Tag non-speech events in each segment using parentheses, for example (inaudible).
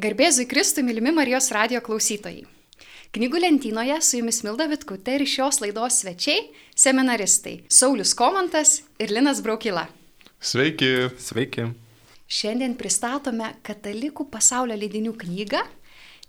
Garbėzui Kristui, mylimi Marijos radio klausytojai. Knygų lentynoje su jumis Milda Vitkutė ir šios laidos svečiai - seminaristai Saulis Komantas ir Linas Braukila. Sveiki. Sveiki. Šiandien pristatome katalikų pasaulio leidinių knygą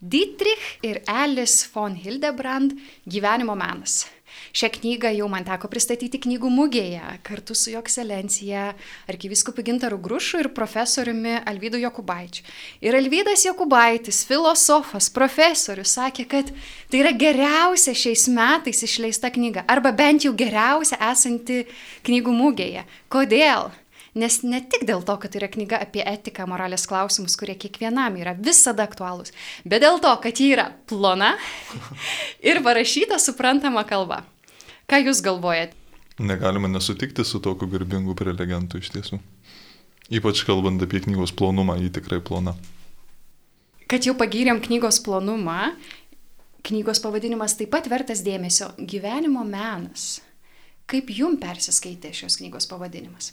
Dietrich ir Alice von Hildebrand gyvenimo menas. Šią knygą jau man teko pristatyti knygų mugėje kartu su jo ekscelencija arkiviskupu Gintaru Grušu ir profesoriumi Alvydu Jokubaičiu. Ir Alvydas Jokubaitis, filosofas, profesorius, sakė, kad tai yra geriausia šiais metais išleista knyga, arba bent jau geriausia esanti knygų mugėje. Kodėl? Nes ne tik dėl to, kad tai yra knyga apie etiką, moralės klausimus, kurie kiekvienam yra visada aktualūs, bet dėl to, kad ji yra plona (laughs) ir parašyta suprantama kalba. Ką Jūs galvojate? Negalima nesutikti su tokiu garbingu prelegentu iš tiesų. Ypač kalbant apie knygos plonumą, ji tikrai plona. Kad jau pagyrėm knygos plonumą, knygos pavadinimas taip pat vertas dėmesio - gyvenimo menas. Kaip jum persiskaitė šios knygos pavadinimas?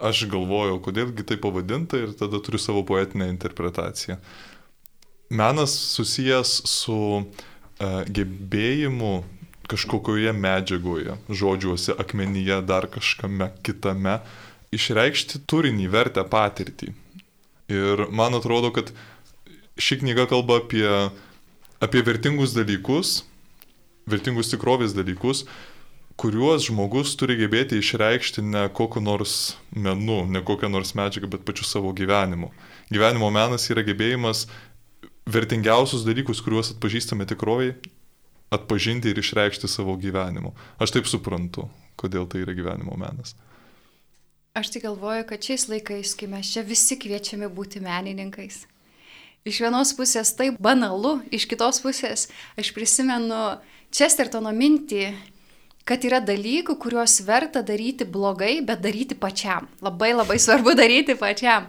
Aš galvojau, kodėlgi tai pavadinta ir tada turiu savo poetinę interpretaciją. Menas susijęs su uh, gebėjimu kažkokioje medžiagoje, žodžiuose, akmenyje, dar kažkame kitame, išreikšti turinį, vertę, patirtį. Ir man atrodo, kad ši knyga kalba apie, apie vertingus dalykus, vertingus tikrovės dalykus, kuriuos žmogus turi gebėti išreikšti ne kokiu nors menu, ne kokią nors medžiagą, bet pačiu savo gyvenimu. Gyvenimo menas yra gebėjimas vertingiausius dalykus, kuriuos atpažįstame tikroviai, atpažinti ir išreikšti savo gyvenimu. Aš taip suprantu, kodėl tai yra gyvenimo menas. Aš tik galvoju, kad šiais laikais, kai mes čia visi kviečiami būti menininkais. Iš vienos pusės tai banalu, iš kitos pusės aš prisimenu Chestertono mintį, kad yra dalykų, kuriuos verta daryti blogai, bet daryti pačiam. Labai labai svarbu (laughs) daryti pačiam.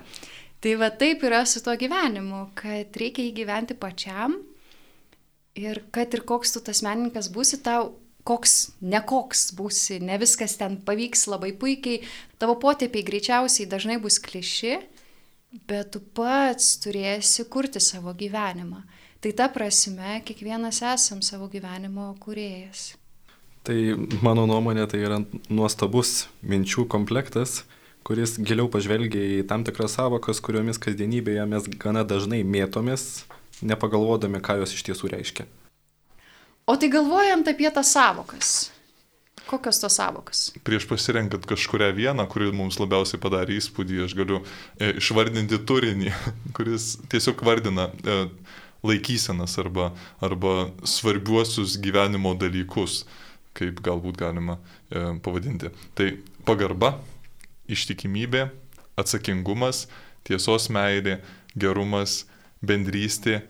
Tai va taip yra su tuo gyvenimu, kad reikia įgyventi pačiam ir kad ir koks tu tas menininkas būsi, tau koks, ne koks būsi, ne viskas ten pavyks labai puikiai, tavo potėpiai greičiausiai dažnai bus kliši, bet tu pats turėsi kurti savo gyvenimą. Tai ta prasme, kiekvienas esam savo gyvenimo kuriejas. Tai mano nuomonė tai yra nuostabus minčių komplektas, kuris giliau pažvelgia į tam tikras savokas, kuriomis kasdienybėje mes gana dažnai mėtomės, nepagalvodami, ką jos iš tiesų reiškia. O tai galvojant apie tas savokas. Kokios tos savokas? Prieš pasirenkant kažkuria vieną, kuri mums labiausiai padarė įspūdį, aš galiu e, išvardinti turinį, (laughs) kuris tiesiog vardina e, laikysenas arba, arba svarbiuosius gyvenimo dalykus, kaip galbūt galima e, pavadinti. Tai pagarba, ištikimybė, atsakingumas, tiesos meilė, gerumas, bendrystė,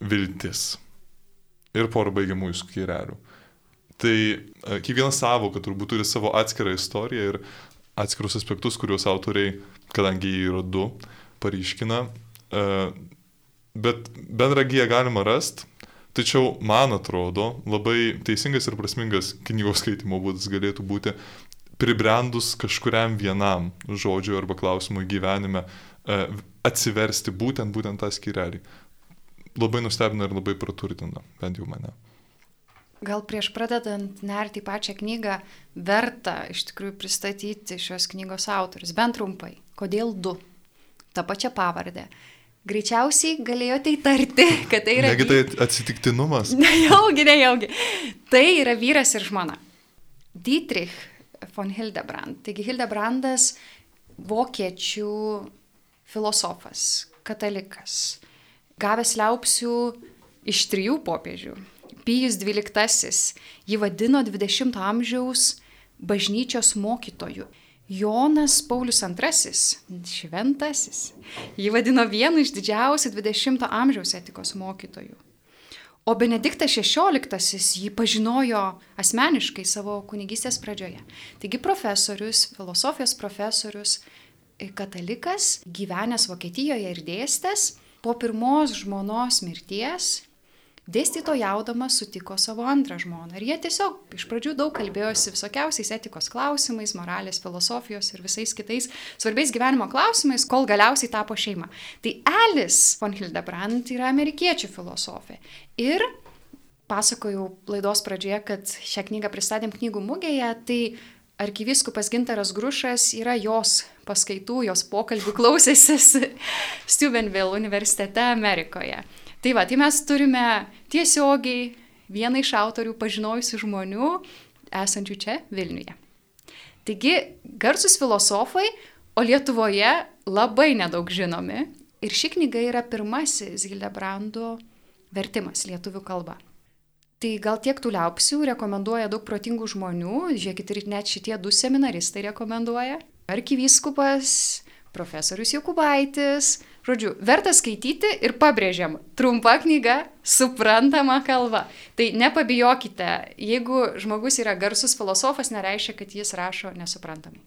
viltis. Ir porą baigiamųjų skyrelių. Tai e, kiekviena savoka turbūt turi savo atskirą istoriją ir atskirus aspektus, kuriuos autoriai, kadangi jie yra du, paryškina. E, bet bendrą giją galima rasti, tačiau man atrodo labai teisingas ir prasmingas knygos skaitimo būdas galėtų būti pribrendus kažkuriam vienam žodžiui arba klausimui gyvenime e, atsiversti būtent, būtent tą skyrelį. Labai nustebina ir labai praturtina, bent jau mane. Gal prieš pradedant nerti į pačią knygą, verta iš tikrųjų pristatyti šios knygos autorius, bent trumpai. Kodėl du? Ta pačia pavardė. Greičiausiai galėjote įtarti, (laughs) kad tai yra... Negi tai atsitiktinumas. (laughs) Nejaugi, nejaugi. Tai yra vyras ir žmona. Dietrich von Hildebrand. Taigi Hildebrandas vokiečių filosofas, katalikas, gavęs liaupsių iš trijų popiežių. Pijus XII jį vadino 20-ojo amžiaus bažnyčios mokytoju. Jonas Paulius II, šventasis, jį vadino vienu iš didžiausių 20-ojo amžiaus etikos mokytojų. O Benediktas XVI jį pažinojo asmeniškai savo kunigystės pradžioje. Taigi profesorius, filosofijos profesorius, katalikas, gyvenęs Vokietijoje ir dėstęs, po pirmos žmonos mirties dėstytojaudamas sutiko savo antrą žmoną. Ir jie tiesiog iš pradžių daug kalbėjosi visokiausiais etikos klausimais, moralės, filosofijos ir visais kitais svarbiais gyvenimo klausimais, kol galiausiai tapo šeima. Tai Alice von Hildebrand yra amerikiečių filosofė. Ir pasakojau laidos pradžioje, kad šią knygą pristatėm knygų mugėje, tai arkivyskupas Gintaras Grušas yra jos paskaitų, jos pokalbių klausęsis (laughs) Steubenville universitete Amerikoje. Tai va, tai mes turime tiesiogiai vieną iš autorių pažinojusių žmonių esančių čia Vilniuje. Taigi, garsus filosofai, o Lietuvoje labai nedaug žinomi. Ir ši knyga yra pirmasis Hildebrando vertimas lietuvių kalba. Tai gal tiek tų liaupsių rekomenduoja daug protingų žmonių, žiūrėkit ir net šitie du seminaristai rekomenduoja. Arkivyskupas, profesorius Jokubaitis. Žodžiu, verta skaityti ir pabrėžiam, trumpa knyga, suprantama kalba. Tai nepabijokite, jeigu žmogus yra garsus filosofas, nereiškia, kad jis rašo nesuprantamai.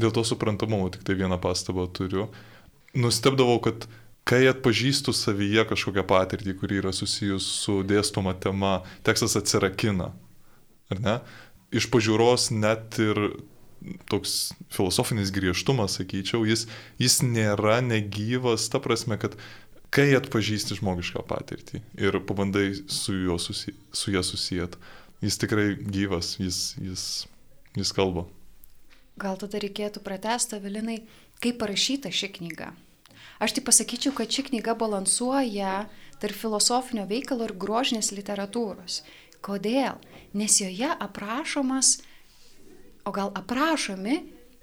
Dėl to suprantamumo tik tai vieną pastabą turiu. Nustebdavau, kad kai atpažįstu savyje kažkokią patirtį, kuri yra susijus su dėstoma tema, tekstas atsirakina. Ar ne? Iš pažiūros net ir toks filosofinis griežtumas, sakyčiau, jis, jis nėra negyvas, ta prasme, kad kai atpažįsti žmogišką patirtį ir pabandai su, susi, su ją susijęti, jis tikrai gyvas, jis, jis, jis kalba. Gal tada reikėtų pratesti, Vilinai, kaip parašyta ši knyga? Aš tai pasakyčiau, kad ši knyga balansuoja tarp filosofinio veikalo ir grožinės literatūros. Kodėl? Nes joje aprašomas, o gal aprašomi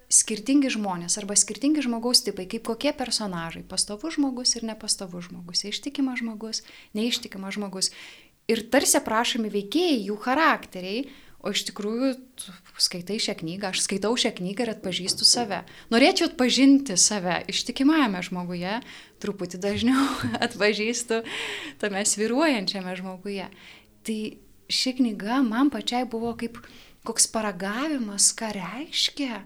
skirtingi žmonės arba skirtingi žmogaus tipai, kaip kokie personažai - pastovus žmogus ir nepastovus žmogus, ištikimas žmogus, neištikimas žmogus. Ir tarsi aprašomi veikėjai, jų charakteriai, O iš tikrųjų, skaitai šią knygą, aš skaitau šią knygą ir atpažįstu save. Norėčiau atpažinti save ištikimajame žmoguje, truputį dažniau (laughs) atpažįstu tame sviruojančiame žmoguje. Tai ši knyga man pačiai buvo kaip koks paragavimas, ką reiškia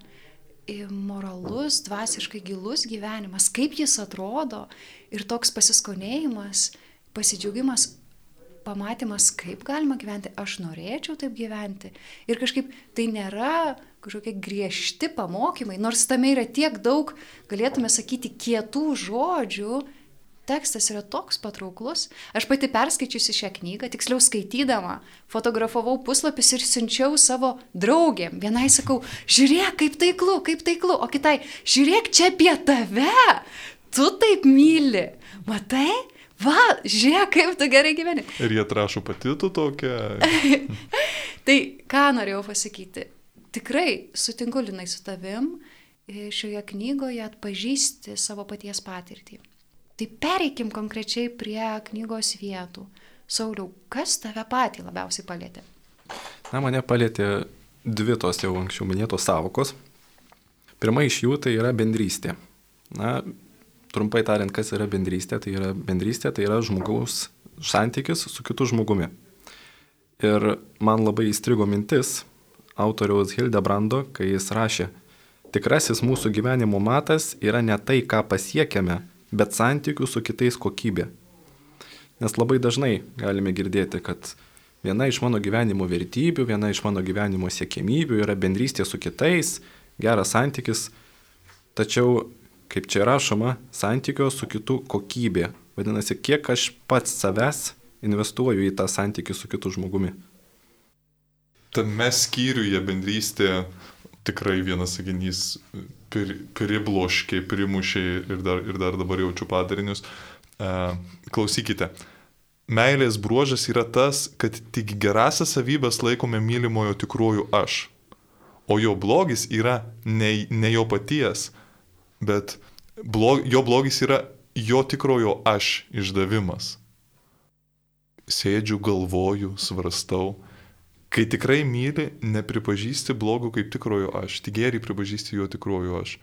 moralus, dvasiškai gilus gyvenimas, kaip jis atrodo ir toks pasiskonėjimas, pasidžiaugimas pamatymas, kaip galima gyventi, aš norėčiau taip gyventi. Ir kažkaip tai nėra kažkokie griežti pamokymai, nors tame yra tiek daug, galėtume sakyti, kietų žodžių. Tekstas yra toks patrauklus. Aš pati perskaičiusi šią knygą, tiksliau skaitydama, fotografavau puslapius ir siunčiau savo draugėm. Vienai sakau, žiūrėk, kaip taiklu, kaip taiklu, o kitai, žiūrėk čia apie tave, tu taip myli. Matai, va, žiūrėk, kaip tu gerai gyveni. Ir jie atrašo pati tu tokia. (laughs) tai ką norėjau pasakyti? Tikrai sutinku linai su tavim, šioje knygoje atpažįsti savo paties patirtį. Tai pereikim konkrečiai prie knygos vietų. Sauliau, kas tave patį labiausiai palėtė? Na, mane palėtė dvi tos jau anksčiau minėtos savokos. Pirma iš jų tai yra bendrystė. Na, trumpai tariant, kas yra bendrystė, tai yra bendrystė, tai yra žmogaus santykis su kitu žmogumi. Ir man labai įstrigo mintis autoriaus Hildebrando, kai jis rašė, tikrasis mūsų gyvenimo matas yra ne tai, ką pasiekėme, bet santykių su kitais kokybė. Nes labai dažnai galime girdėti, kad viena iš mano gyvenimo vertybių, viena iš mano gyvenimo siekėmybių yra bendrystė su kitais, geras santykis, tačiau kaip čia rašoma, santykio su kitu kokybė. Vadinasi, kiek aš pats savęs investuoju į tą santykį su kitu žmogumi. Tame skyriuje bendrystė tikrai vienas sakinys pir, pribloškė, primušė ir dar, ir dar dabar jaučiu padarinius. E, klausykite. Meilės bruožas yra tas, kad tik gerasias savybės laikome mylimojo tikruoju aš, o jo blogis yra ne, ne jo paties, bet blog, jo blogis yra jo tikrojo aš išdavimas. Sėdžiu, galvoju, svarstau. Kai tikrai myli, nepripažįsti blogų kaip tikrojo aš, tik gėrį pripažįsti jo tikrojo aš.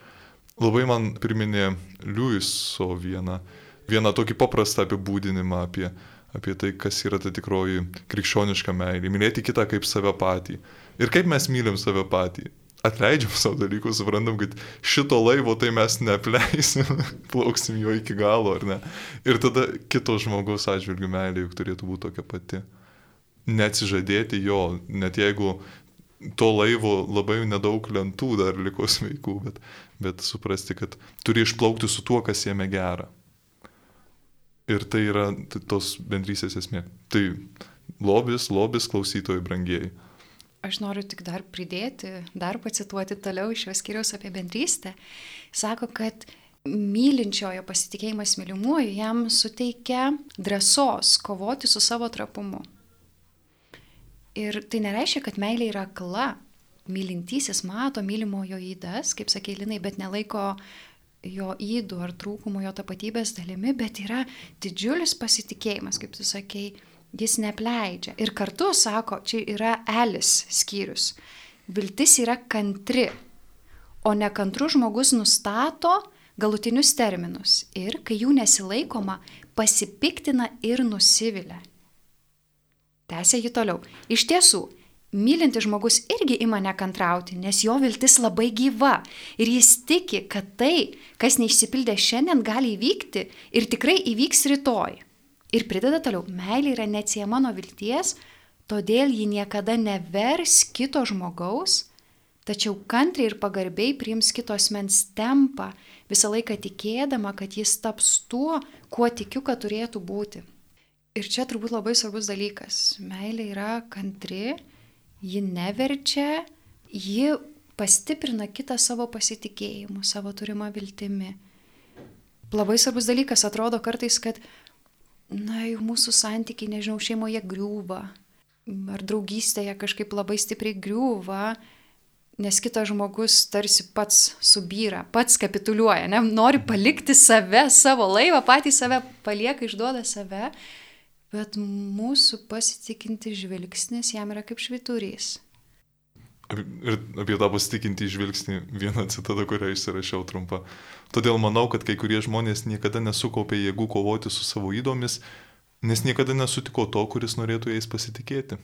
Labai man priminė Liujiso vieną, vieną tokį paprastą apibūdinimą apie, apie tai, kas yra ta tikroji krikščioniška meilė. Mylėti kitą kaip save patį. Ir kaip mes mylim save patį. atleidžiam savo dalykus, suprantam, kad šito laivo tai mes neapleisim, (laughs) plauksim jo iki galo, ar ne. Ir tada kito žmogaus atžvilgių meilė juk turėtų būti tokia pati. Neatsižadėti jo, net jeigu to laivo labai nedaug lentų dar liko sveikų, bet, bet suprasti, kad turi išplaukti su tuo, kas jame gera. Ir tai yra tos bendrysės esmė. Tai lobis, lobis klausytojai brangieji. Aš noriu tik dar pridėti, dar pacituoti toliau iš šios skiriaus apie bendrystę. Sako, kad mylinčiojo pasitikėjimas mylimuoju jam suteikia drąsos kovoti su savo trapumu. Ir tai nereiškia, kad meilė yra akla. Mylintysis mato mylimojo įdas, kaip sakė Linai, bet nelaiko jo įdų ar trūkumų jo tapatybės dalimi, bet yra didžiulis pasitikėjimas, kaip tu sakei, jis nepleidžia. Ir kartu sako, čia yra elis skyrius. Viltis yra kantri, o nekantrus žmogus nustato galutinius terminus ir, kai jų nesilaikoma, pasipiktina ir nusivilia. Tęsė ji toliau. Iš tiesų, mylintis žmogus irgi ima nekantrauti, nes jo viltis labai gyva ir jis tiki, kad tai, kas neišsipildė šiandien, gali įvykti ir tikrai įvyks rytoj. Ir prideda toliau, meilė yra neatsiema nuo vilties, todėl ji niekada nevers kito žmogaus, tačiau kantriai ir pagarbiai priims kitos mens tempą, visą laiką tikėdama, kad jis taps tuo, kuo tikiu, kad turėtų būti. Ir čia turbūt labai svarbus dalykas. Meilė yra kantri, ji neverčia, ji pastiprina kitą savo pasitikėjimu, savo turimą viltimi. Labai svarbus dalykas atrodo kartais, kad na, jau mūsų santykiai, nežinau, šeimoje griūva, ar draugystėje kažkaip labai stipriai griūva, nes kitas žmogus tarsi pats subyra, pats kapituliuoja, ne? nori palikti save, savo laivą, patį save palieka, išduoda save, bet mūsų pasitikinti žvilgsnis jam yra kaip šviturys. Ir apie tą pasitikinti žvilgsnį vieną citatą, kurią išsirašiau trumpą. Todėl manau, kad kai kurie žmonės niekada nesukaupė jėgų kovoti su savo įdomis, nes niekada nesutiko to, kuris norėtų jais pasitikėti.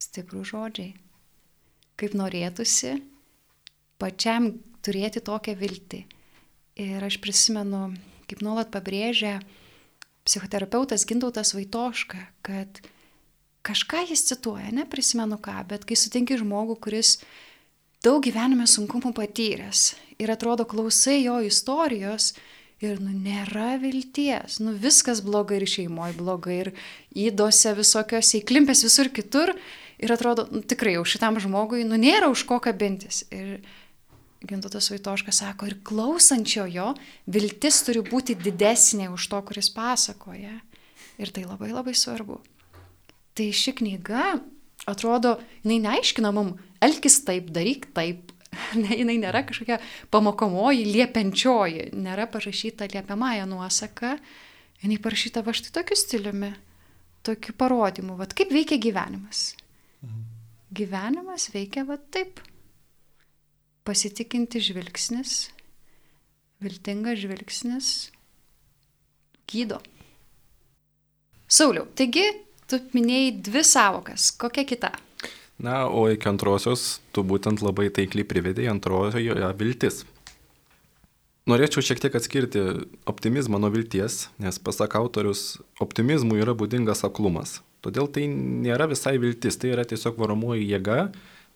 Stiprų žodžiai. Kaip norėtųsi pačiam turėti tokią viltį. Ir aš prisimenu, kaip nuolat pabrėžia psichoterapeutas Gintautas Vaitoška, kad kažką jis cituoja, neprisimenu ką, bet kai sutinki žmogų, kuris daug gyvenime sunkumų patyręs ir atrodo klausai jo istorijos ir nu nėra vilties, nu viskas blogai ir šeimoje blogai ir įdose visokiose įklimpęs visur kitur ir atrodo, nu, tikrai jau šitam žmogui, nu nėra už ko kabintis. Ir Gintotas Vaitoškas sako, ir klausančiojo viltis turi būti didesnė už to, kuris pasakoja. Ir tai labai labai svarbu. Tai ši knyga, atrodo, jinai neaiškina mum, elkis taip, daryk taip. (laughs) Ne, jinai nėra kažkokia pamokomoji, liepiančioji, nėra parašyta liepiamąją nuosaką, jinai parašyta va štai tokiu stiliumi, tokiu parodymu, va kaip veikia gyvenimas. Mhm. Gyvenimas veikia va taip. Pasitikinti žvilgsnis, viltingas žvilgsnis, gydo. Sauliau, taigi Tu minėjai dvi savokas. Kokia kita? Na, o iki antrosios tu būtent labai taikliai privedėjai antrojoje viltis. Norėčiau šiek tiek atskirti optimizmą nuo vilties, nes pasak autorius, optimizmui yra būdingas aklumas. Todėl tai nėra visai viltis, tai yra tiesiog varomoji jėga,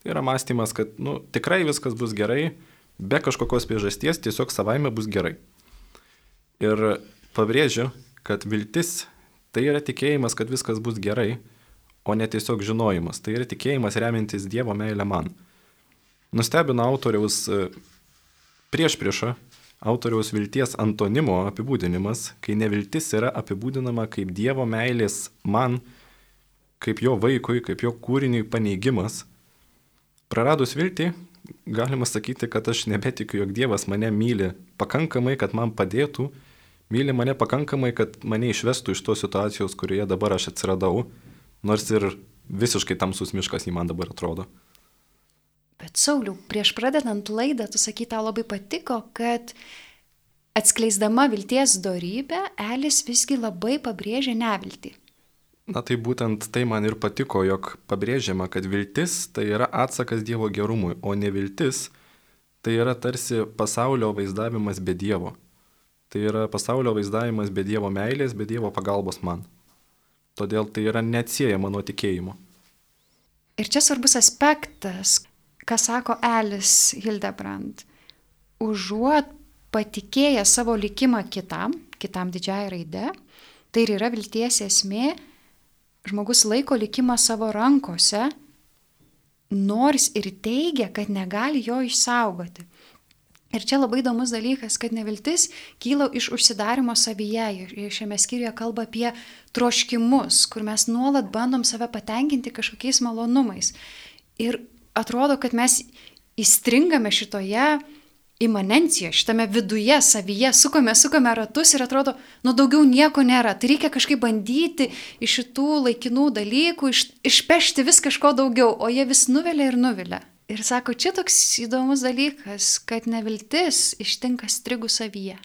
yra mąstymas, kad nu, tikrai viskas bus gerai, be kažkokios priežasties tiesiog savaime bus gerai. Ir pabrėžiu, kad viltis Tai yra tikėjimas, kad viskas bus gerai, o ne tiesiog žinojimas. Tai yra tikėjimas remiantis Dievo meilę man. Nustebino autoriaus prieš priešą, autoriaus vilties antonimo apibūdinimas, kai neviltis yra apibūdinama kaip Dievo meilės man, kaip jo vaikui, kaip jo kūriniui paneigimas. Praradus viltį, galima sakyti, kad aš nebetikiu, jog Dievas mane myli pakankamai, kad man padėtų myli mane pakankamai, kad mane išvestų iš tos situacijos, kurioje dabar aš atsiradau, nors ir visiškai tamsus miškas jį man dabar atrodo. Bet Sauliau, prieš pradedant laidą, tu sakai, tau labai patiko, kad atskleisdama vilties darybę, Elis visgi labai pabrėžia neviltį. Na tai būtent tai man ir patiko, jog pabrėžiama, kad viltis tai yra atsakas Dievo gerumui, o ne viltis tai yra tarsi pasaulio vaizdavimas be Dievo. Tai yra pasaulio vaizdavimas be Dievo meilės, be Dievo pagalbos man. Todėl tai yra neatsiejama nuo tikėjimo. Ir čia svarbus aspektas, ką sako Elis Hildebrand. Užuot patikėję savo likimą kitam, kitam didžiai raide, tai ir yra vilties esmė, žmogus laiko likimą savo rankose, nors ir teigia, kad negali jo išsaugoti. Ir čia labai įdomus dalykas, kad neviltis kyla iš užsidarimo savyje. Ir šiame skyriuje kalba apie troškimus, kur mes nuolat bandom save patenkinti kažkokiais malonumais. Ir atrodo, kad mes įstringame šitoje imanencijoje, šitame viduje, savyje, sukame, sukame ratus ir atrodo, nu daugiau nieko nėra. Tai reikia kažkaip bandyti iš šitų laikinų dalykų iš, išpešti vis kažko daugiau, o jie vis nuvilia ir nuvilia. Ir sako, čia toks įdomus dalykas, kad neviltis ištinka strigų savyje.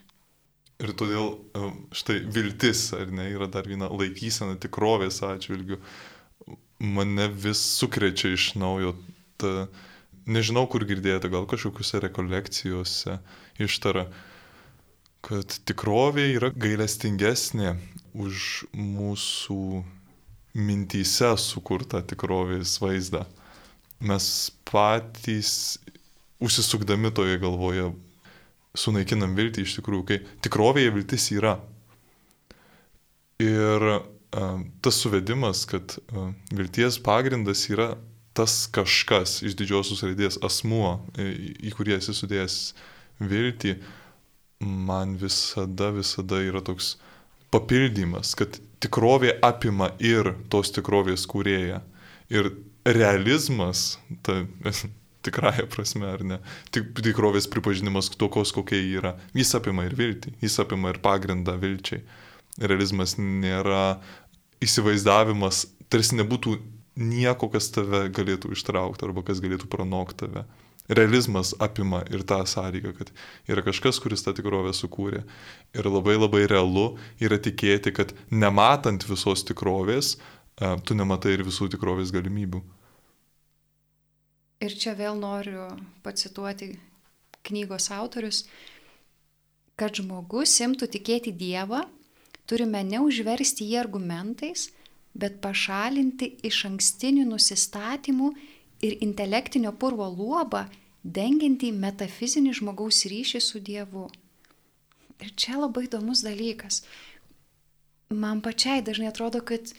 Ir todėl e, štai viltis, ar ne, yra dar viena laikysena tikrovės atžvilgių. Mane vis sukrečia iš naujo ta nežinau kur girdėjote, gal kažkokiuose rekolekcijose ištara, kad tikrovė yra gailestingesnė už mūsų mintyse sukurtą tikrovės vaizdą. Mes patys užsisukdami toje galvoje sunaikinam viltį iš tikrųjų, kai tikrovėje viltis yra. Ir a, tas suvedimas, kad a, vilties pagrindas yra tas kažkas iš didžiosios raidės asmuo, į kurį esi sudėjęs viltį, man visada, visada yra toks papildymas, kad tikrovė apima ir tos tikrovės kūrėją. Ir realizmas, ta (laughs) tikrąją prasme, ar ne, tik tikrovės pripažinimas tokios, kokia jį yra, jis apima ir viltį, jis apima ir pagrindą vilčiai. Realizmas nėra įsivaizdavimas, tarsi nebūtų nieko, kas tave galėtų ištraukti arba kas galėtų pranokti tave. Realizmas apima ir tą sąlygą, kad yra kažkas, kuris tą tikrovę sukūrė. Ir labai labai realu yra tikėti, kad nematant visos tikrovės, e, tu nematai ir visų tikrovės galimybių. Ir čia vėl noriu pacituoti knygos autorius, kad žmogus imtų tikėti Dievą, turime neužversti jį argumentais, bet pašalinti iš ankstinių nusistatymų ir intelektinio purvo luobą, dengiantį metafizinį žmogaus ryšį su Dievu. Ir čia labai įdomus dalykas. Man pačiai dažnai atrodo, kad,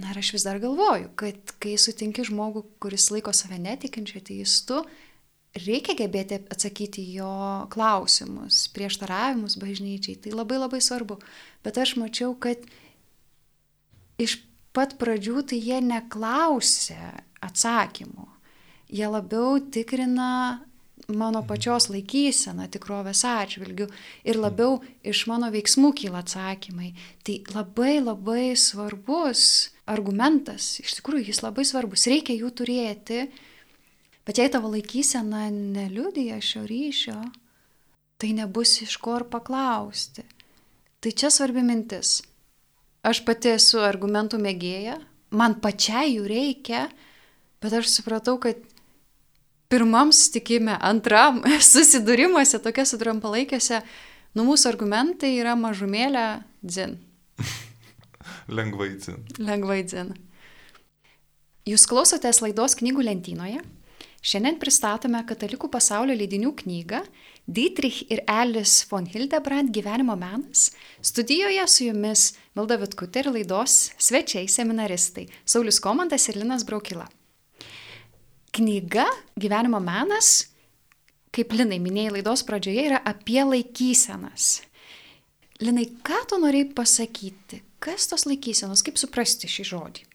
na ir aš vis dar galvoju, kad kai sutinki žmogų, kuris laiko save netikinčiu ateistu, reikia gebėti atsakyti jo klausimus, prieštaravimus bažnyčiai. Tai labai labai svarbu. Bet aš mačiau, kad iš pat pradžių tai jie neklausė atsakymų. Jie labiau tikrina mano pačios laikyseną tikrovės atžvilgių ir labiau iš mano veiksmų kyla atsakymai. Tai labai labai svarbus argumentas, iš tikrųjų jis labai svarbus, reikia jų turėti, bet jei tavo laikysena neliudija šio ryšio, tai nebus iš ko ir paklausti. Tai čia svarbi mintis. Aš pati esu argumentų mėgėja, man pačiai jų reikia, bet aš supratau, kad pirmam susitikime, antram (laughs) susidūrimuose, tokiuose trumpalaikiuose, nu mūsų argumentai yra mažumėlė dzin. (laughs) Lengvai dzin. Lengvai dzin. Jūs klausotės laidos knygų lentynoje. Šiandien pristatome Katalikų pasaulio leidinių knygą Dietrich ir Alice von Hildebrand gyvenimo menas. Studijoje su jumis Milda Vitkutė ir laidos svečiai seminaristai Saulis Komantas ir Linas Braukila. Knyga Gyvenimo menas, kaip Linai minėjai laidos pradžioje, yra apie laikysenas. Linai, ką tu norėjai pasakyti? Kas tos laikysenos, kaip suprasti šį žodį?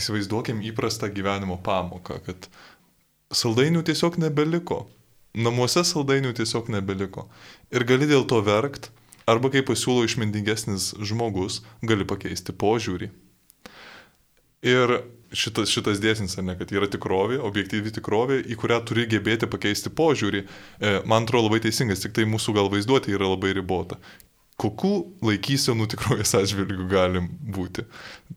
Įsivaizduokim įprastą gyvenimo pamoką, kad saldainių tiesiog nebeliko. Namuose saldainių tiesiog nebeliko. Ir gali dėl to verkt, arba kaip pasiūlo išmintingesnis žmogus, gali pakeisti požiūrį. Ir šitas, šitas dėsnis, ne, kad yra tikrovė, objektyvi tikrovė, į kurią turi gebėti pakeisti požiūrį, e, man atrodo labai teisingas, tik tai mūsų gal vaizduotė yra labai ribota. kokių laikysenų tikrovės atžvilgių galim būti.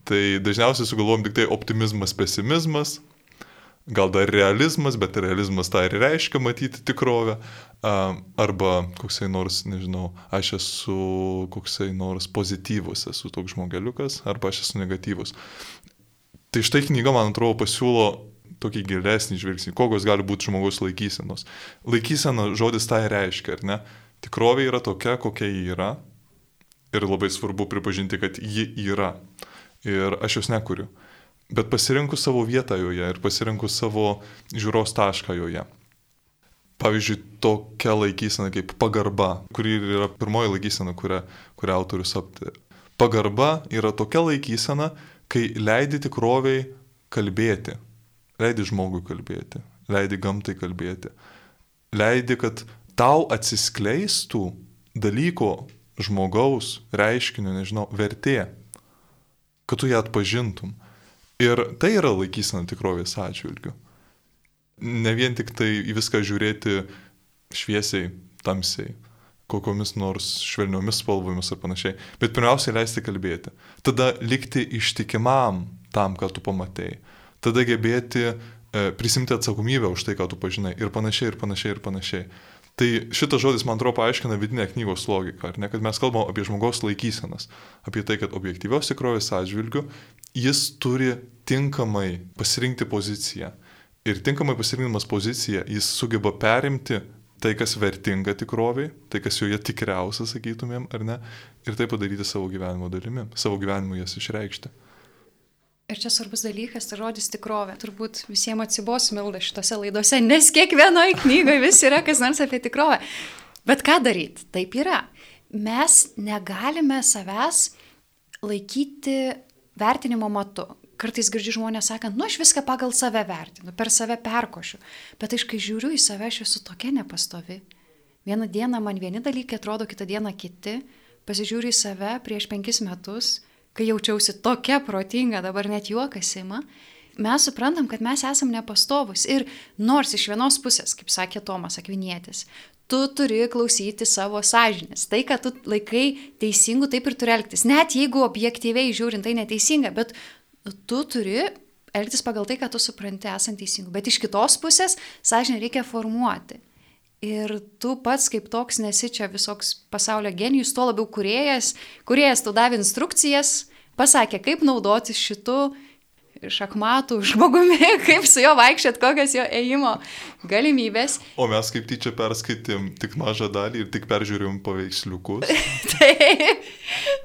Tai dažniausiai sugalvom tik tai optimizmas, pesimizmas, gal dar realizmas, bet realizmas tą ir reiškia matyti tikrovę, arba koksai nors, nežinau, aš esu koksai nors pozityvus, esu toks žmogeliukas, arba aš esu negatyvus. Tai štai knyga, man atrodo, pasiūlo tokį gilesnį žvilgsnį, kokios gali būti žmogaus laikysenos. Laikysena žodis tai reiškia, ar ne? Tikrovė yra tokia, kokia ji yra, ir labai svarbu pripažinti, kad ji yra. Ir aš jos nekuriu. Bet pasirinku savo vietą joje ir pasirinku savo žiūros tašką joje. Pavyzdžiui, tokia laikysena kaip pagarba, kuri yra pirmoji laikysena, kurią, kurią autorius aptarė. Pagarba yra tokia laikysena, kai leidi tikroviai kalbėti, leidi žmogui kalbėti, leidi gamtai kalbėti, leidi, kad tau atsiskleistų dalyko žmogaus reiškinio, nežinau, vertė, kad tu ją atpažintum. Ir tai yra laikysena tikrovės atžvilgiu. Ne vien tik tai į viską žiūrėti šviesiai, tamsiai, kokomis nors švelniomis spalvomis ar panašiai, bet pirmiausia leisti kalbėti. Tada likti ištikimam tam, ką tu pamatėjai. Tada gebėti e, prisimti atsakomybę už tai, ką tu pažinai ir panašiai, ir panašiai, ir panašiai. Tai šitas žodis, man atrodo, paaiškina vidinę knygos logiką, ar ne, kad mes kalbam apie žmogaus laikysenas, apie tai, kad objektyvios tikrovės atžvilgių jis turi tinkamai pasirinkti poziciją. Ir tinkamai pasirinkdamas poziciją jis sugeba perimti tai, kas vertinga tikroviai, tai, kas joje tikriausia, sakytumėm, ar ne, ir tai padaryti savo gyvenimo dalimi, savo gyvenimu jas išreikšti. Ir čia svarbus dalykas, tai žodis tikrovė. Turbūt visiems atsibos milda šitose laidose, nes kiekvienoje knygoje vis yra kas nors apie tikrovę. Bet ką daryti? Taip yra. Mes negalime savęs laikyti vertinimo matu. Kartais girdžiu žmonės sakant, nu aš viską pagal save vertinu, per save perkošiu. Bet aš kai žiūriu į save, aš esu tokia nepastovi. Vieną dieną man vieni dalykai atrodo, kitą dieną kiti. Pasižiūriu į save prieš penkis metus kai jaučiausi tokia protinga, dabar net juokas ima, mes suprantam, kad mes esam nepastovus. Ir nors iš vienos pusės, kaip sakė Tomas Akvinėtis, tu turi klausyti savo sąžinės. Tai, kad tu laikai teisingų, taip ir turi elgtis. Net jeigu objektyviai žiūrint tai neteisinga, bet tu turi elgtis pagal tai, ką tu supranti esant teisingu. Bet iš kitos pusės sąžinę reikia formuoti. Ir tu pats kaip toks nesi čia visoks pasaulio genijus, tuo labiau kuriejas, kuriejas tu davė instrukcijas, pasakė, kaip naudotis šitu šachmatų žmogumi, (laughs) kaip su juo vaikščiat, kokios jo ėjimo galimybės. O mes kaip tyčia perskaitėm tik mažą dalį ir tik peržiūrėjom paveiksliukus. (laughs) taip,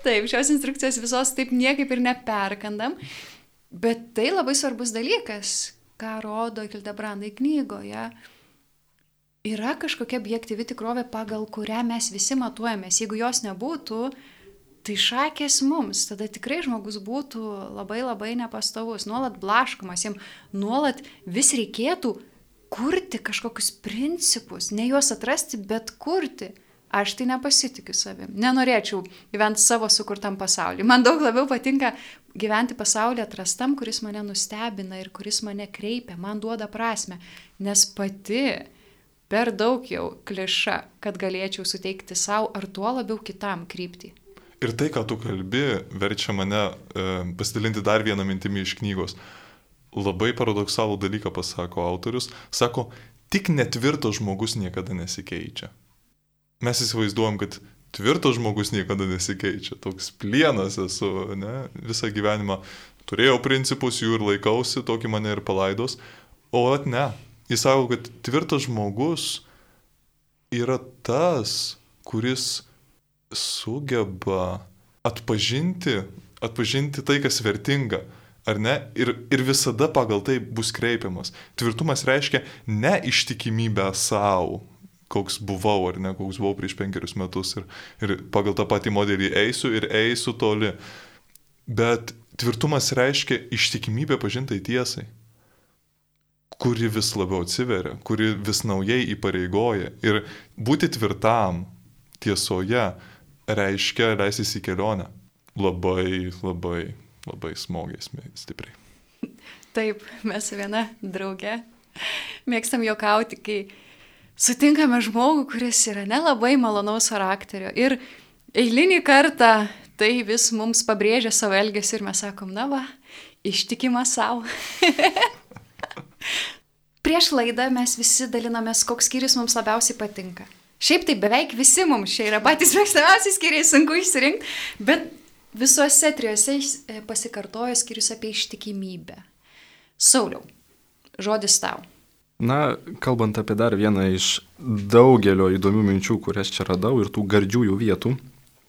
taip, šios instrukcijos visos taip niekaip ir neperkandam, bet tai labai svarbus dalykas, ką rodo Kildebrandai knygoje. Ja? Yra kažkokia objektyvi tikrovė, pagal kurią mes visi matuojamės. Jeigu jos nebūtų, tai šakės mums, tada tikrai žmogus būtų labai labai nepastovus, nuolat blaškomas, jam nuolat vis reikėtų kurti kažkokius principus, ne juos atrasti, bet kurti. Aš tai nepasitikiu savim. Nenorėčiau gyventi savo sukurtam pasauliu. Man daug labiau patinka gyventi pasaulyje atrastam, kuris mane nustebina ir kuris mane kreipia, man duoda prasme. Nes pati per daug jau kliša, kad galėčiau suteikti savo ar tuo labiau kitam kryptį. Ir tai, ką tu kalbi, verčia mane e, pasidalinti dar vieną mintimį iš knygos. Labai paradoksalų dalyką pasako autorius. Sako, tik netvirtas žmogus niekada nesikeičia. Mes įsivaizduojam, kad tvirtas žmogus niekada nesikeičia. Toks plienas esu, ne? visą gyvenimą turėjau principus, jų ir laikausi, tokį mane ir palaidos. O at ne, Jis sako, kad tvirtas žmogus yra tas, kuris sugeba atpažinti, atpažinti tai, kas vertinga, ar ne, ir, ir visada pagal tai bus kreipiamas. Tvirtumas reiškia ne ištikimybę savo, koks buvau, ar ne, koks buvau prieš penkerius metus ir, ir pagal tą patį modelį eisiu ir eisiu toli. Bet tvirtumas reiškia ištikimybę pažintai tiesai kuri vis labiau atsiveria, kuri vis naujai įpareigoja. Ir būti tvirtam tiesoje reiškia leisis į kelionę. Labai, labai, labai smogės stipriai. (laughs) Taip, mes viena drauge mėgstam jokauti, kai sutinkame žmogų, kuris yra nelabai malonaus charakterio. Ir eilinį kartą tai vis mums pabrėžia savo elgesį ir mes sakom, na va, ištikima savo. (laughs) Prieš laidą mes visi dalinomės, koks skyrius mums labiausiai patinka. Šiaip tai beveik visi mums čia yra patys mėgstamiausi skyriai, sunku išsirinkti, bet visuose trijuose e, pasikartojo skyrius apie ištikimybę. Sauliau, žodis tau. Na, kalbant apie dar vieną iš daugelio įdomių minčių, kurias čia radau ir tų gardžiųjų vietų,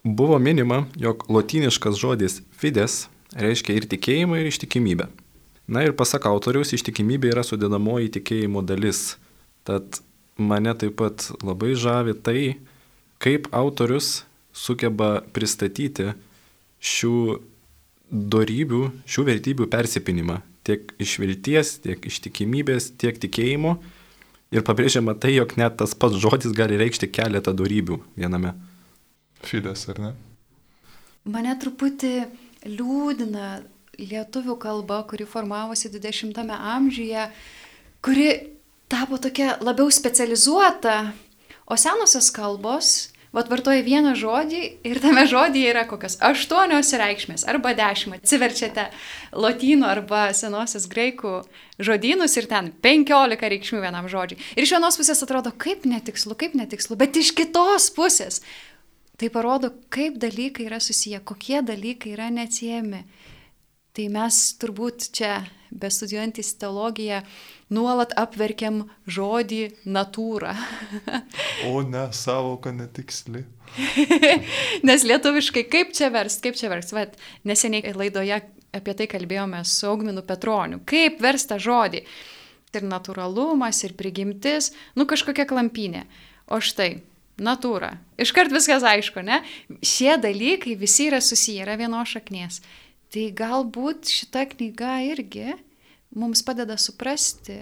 buvo minima, jog lotyniškas žodis fides reiškia ir tikėjimą, ir ištikimybę. Na ir pasak autoriaus, ištikimybė yra sudėdamoji tikėjimo dalis. Tad mane taip pat labai žavi tai, kaip autorius sugeba pristatyti šių darybių, šių vertybių persipinimą tiek iš vilties, tiek iš tikimybės, tiek tikėjimo. Ir pabrėžiama tai, jog net tas pats žodis gali reikšti keletą darybių viename. Fides, ar ne? Mane truputį liūdina lietuvių kalba, kuri formavosi 20-ame amžiuje, kuri tapo tokia labiau specializuota, o senosios kalbos, vad vartoja vieną žodį ir tame žodį yra kokios aštuonios reikšmės arba dešimt. Atsiverčiate lotynų arba senosios graikų žodynus ir ten penkiolika reikšmių vienam žodžiui. Ir iš vienos pusės atrodo, kaip netikslu, kaip netikslu, bet iš kitos pusės tai parodo, kaip dalykai yra susiję, kokie dalykai yra neatsiejami. Tai mes turbūt čia, bestudijuojantys teologiją, nuolat apverkiam žodį natūra. (laughs) o ne, savoka netiksli. (laughs) Nes lietuviškai kaip čia verst, kaip čia verst. Vat, neseniai laidoje apie tai kalbėjome su Augminu Petroniu. Kaip versta žodį. Ir natūralumas, ir prigimtis, nu kažkokia klampinė. O štai, natūra. Iškart viskas aišku, ne? Šie dalykai visi yra susiję, yra vienos šaknies. Tai galbūt šita knyga irgi mums padeda suprasti,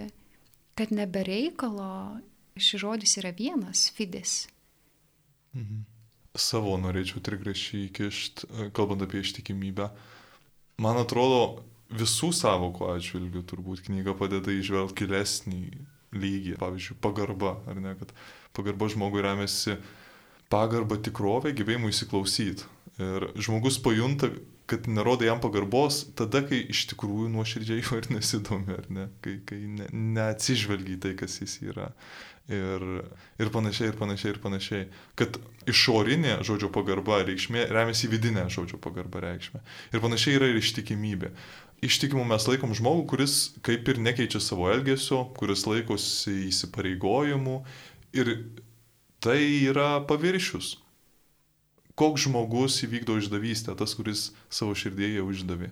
kad nebereikalo šis žodis yra vienas - fidis. Mhm. Savo norėčiau trigrašį įkišti, kalbant apie ištikimybę. Man atrodo, visų savokų atžvilgių turbūt knyga padeda išvelgti gilesnį lygį. Pavyzdžiui, pagarba, ar ne, kad pagarba žmogui remiasi pagarba tikrovė, gyvėjimui įsiklausyti. Ir žmogus pajunta, kad nerodai jam pagarbos tada, kai iš tikrųjų nuoširdžiai jo ir nesidomi, ar ne, kai, kai ne, neatsižvelgi tai, kas jis yra. Ir, ir panašiai, ir panašiai, ir panašiai. Kad išorinė žodžio pagarba reikšmė remiasi vidinė žodžio pagarba reikšmė. Ir panašiai yra ir ištikimybė. Ištikimu mes laikom žmogų, kuris kaip ir nekeičia savo elgesio, kuris laikosi įsipareigojimų ir tai yra paviršius koks žmogus įvykdo išdavystę, tas, kuris savo širdėje uždavė.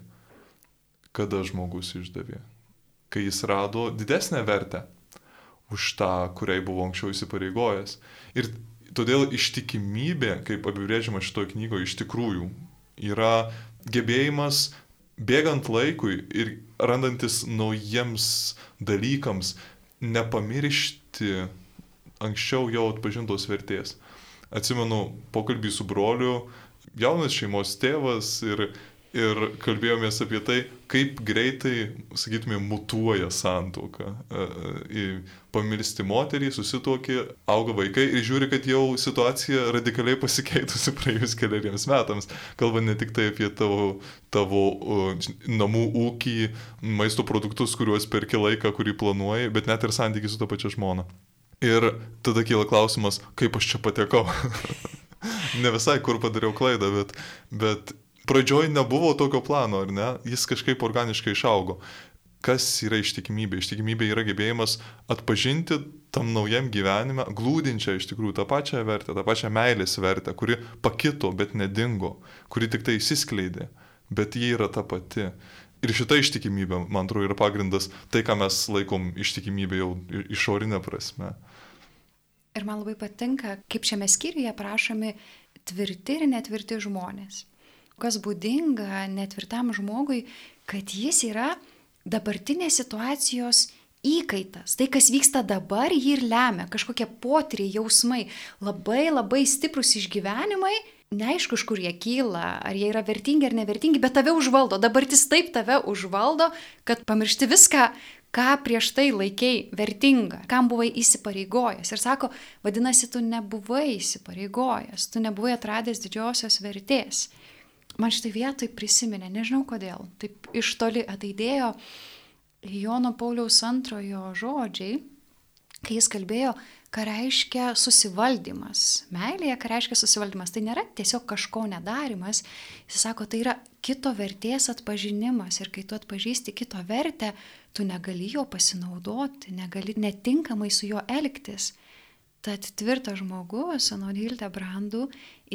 Kada žmogus išdavė? Kai jis rado didesnę vertę už tą, kuriai buvo anksčiau įsipareigojęs. Ir todėl ištikimybė, kaip apibrėžiama šitoje knygoje, iš tikrųjų yra gebėjimas bėgant laikui ir randantis naujiems dalykams nepamiršti anksčiau jau atpažintos vertės atsimenu pokalbį su broliu, jaunas šeimos tėvas ir, ir kalbėjomės apie tai, kaip greitai, sakytume, mutuoja santoka. Pamilsti moterį, susituokė, auga vaikai ir žiūri, kad jau situacija radikaliai pasikeitusi (laughs) praėjus keliariems metams. Kalba ne tik tai apie tavo, tavo namų ūkį, maisto produktus, kuriuos perki laiką, kurį planuoji, bet net ir santykiai su to pačia žmona. Ir tada kyla klausimas, kaip aš čia patekau. (laughs) ne visai kur padariau klaidą, bet, bet pradžioj nebuvo tokio plano, ar ne? Jis kažkaip organiškai išaugo. Kas yra ištikimybė? Ištikimybė yra gebėjimas atpažinti tam naujam gyvenime, glūdinčią iš tikrųjų tą pačią vertę, tą pačią meilės vertę, kuri pakito, bet nedingo, kuri tik tai įsiskleidė, bet ji yra ta pati. Ir šita ištikimybė, man atrodo, yra pagrindas tai, ką mes laikom ištikimybė jau išorinė prasme. Ir man labai patinka, kaip šiame skyriuje prašomi tvirti ir netvirti žmonės. Kas būdinga netvirtam žmogui, kad jis yra dabartinės situacijos įkaitas. Tai, kas vyksta dabar, jį ir lemia. Kažkokie potyriai, jausmai, labai labai stiprus išgyvenimai neaišku, iš kur jie kyla, ar jie yra vertingi ar nevertingi, bet tave užvaldo, dabartis taip tave užvaldo, kad pamiršti viską, ką prieš tai laikiai vertinga, kam buvai įsipareigojęs. Ir sako, vadinasi, tu nebuvai įsipareigojęs, tu nebuvai atradęs didžiosios vertės. Man šitai vietoj prisiminė, nežinau kodėl, taip iš toli ateidėjo Jono Pauliaus antrojo žodžiai, kai jis kalbėjo, ką reiškia susivaldymas. Meilėje, ką reiškia susivaldymas, tai nėra tiesiog kažko nedarimas. Jis sako, tai yra kito vertės atpažinimas. Ir kai tu atpažįsti kito vertę, tu negali jo pasinaudoti, negali netinkamai su juo elgtis. Tad tvirtas žmogus, anot Hildebrandų,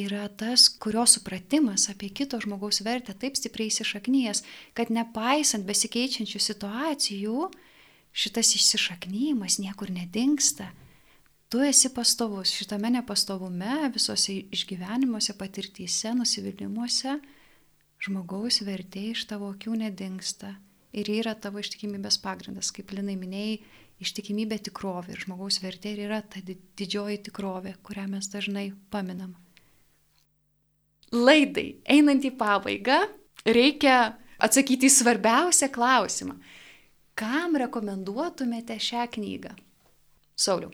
yra tas, kurio supratimas apie kito žmogaus vertę taip stipriai įsišaknyjas, kad nepaisant besikeičiančių situacijų, šitas įsišaknymas niekur nedingsta tu esi pastovus šitame nepastovume, visose išgyvenimuose, patirtyse, nusivylimuose, žmogaus vertė iš tavo akių nedingsta. Ir yra tavo ištikimybės pagrindas, kaip Linai minėjai, ištikimybė tikrovė ir žmogaus vertė yra ta didžioji tikrovė, kurią mes dažnai paminam. Laidai, einant į pabaigą, reikia atsakyti į svarbiausią klausimą. Kam rekomenduotumėte šią knygą? Sauliau.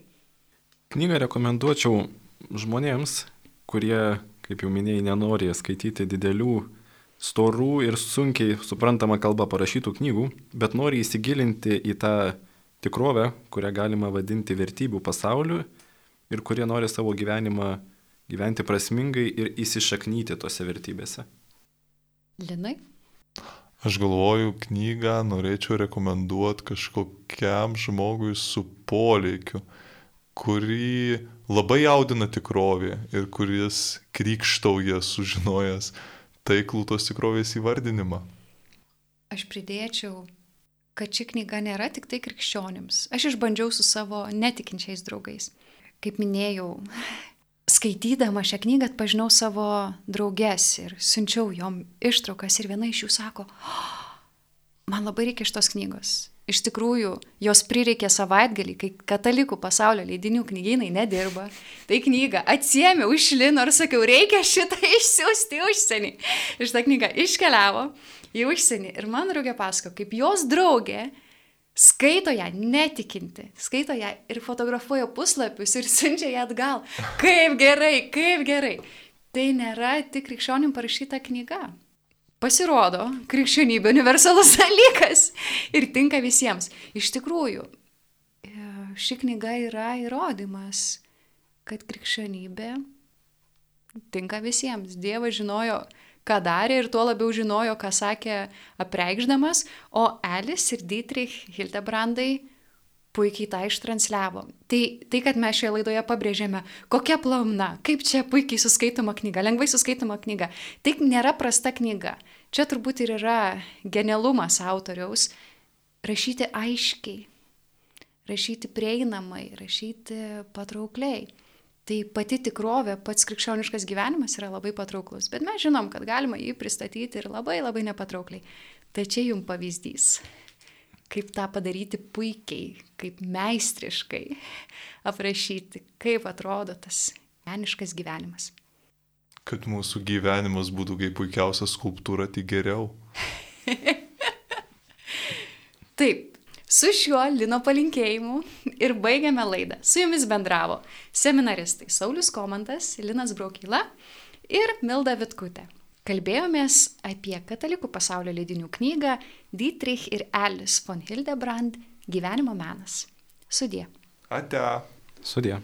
Knygą rekomenduočiau žmonėms, kurie, kaip jau minėjai, nenori skaityti didelių, storų ir sunkiai suprantama kalba parašytų knygų, bet nori įsigilinti į tą tikrovę, kurią galima vadinti vertybių pasauliu ir kurie nori savo gyvenimą gyventi prasmingai ir įsišaknyti tose vertybėse. Linai? Aš galvoju, knygą norėčiau rekomenduoti kažkokiam žmogui su poleikiu kurį labai jaudina tikrovė ir kuris krikštauja sužinojęs taiklų tos tikrovės įvardinimą. Aš pridėčiau, kad ši knyga nėra tik tai krikščionims. Aš išbandžiau su savo netikinčiais draugais. Kaip minėjau, skaitydama šią knygą atpažinau savo drauges ir siunčiau jom ištraukas ir viena iš jų sako, oh, man labai reikia šitos knygos. Iš tikrųjų, jos prireikė savaitgalį, kai katalikų pasaulio leidinių knygynai nedirba. Tai knygą atsiemiau iš lino ir sakiau, reikia šitą išsiųsti užsienį. Ir šitą knygą iškeliavo į užsienį. Ir man draugė pasako, kaip jos draugė skaito ją netikinti, skaito ją ir fotografuoja puslapius ir siunčia ją atgal. Kaip gerai, kaip gerai. Tai nėra tik krikščionim parašyta knyga. Pasirodo, krikščionybė universalus (laughs) dalykas ir tinka visiems. Iš tikrųjų, e, ši knyga yra įrodymas, kad krikščionybė tinka visiems. Dievas žinojo, ką darė ir tuo labiau žinojo, ką sakė apreikšdamas, o Elis ir Dietrich Hildebrandai puikiai tą ištransliavo. Tai, tai, kad mes šioje laidoje pabrėžėme, kokia plauna, kaip čia puikiai suskaitoma knyga, lengvai suskaitoma knyga, tai nėra prasta knyga. Čia turbūt ir yra genialumas autoriaus rašyti aiškiai, rašyti prieinamai, rašyti patraukliai. Tai pati tikrovė, pats krikščioniškas gyvenimas yra labai patrauklus, bet mes žinom, kad galima jį pristatyti ir labai labai nepatraukliai. Čia jums pavyzdys kaip tą padaryti puikiai, kaip meistriškai aprašyti, kaip atrodo tas meniškas gyvenimas. Kad mūsų gyvenimas būtų kaip puikiausia skulptūra, tai geriau. (laughs) Taip, su šiuo Lino palinkėjimu ir baigiame laidą. Su jumis bendravo seminaristai Saulis Komantas, Linas Braukila ir Milda Vitkutė. Kalbėjomės apie katalikų pasaulio leidinių knygą Dietrich ir Alice von Hildebrand Gyvenimo menas. Sudie. Ate. Sudie.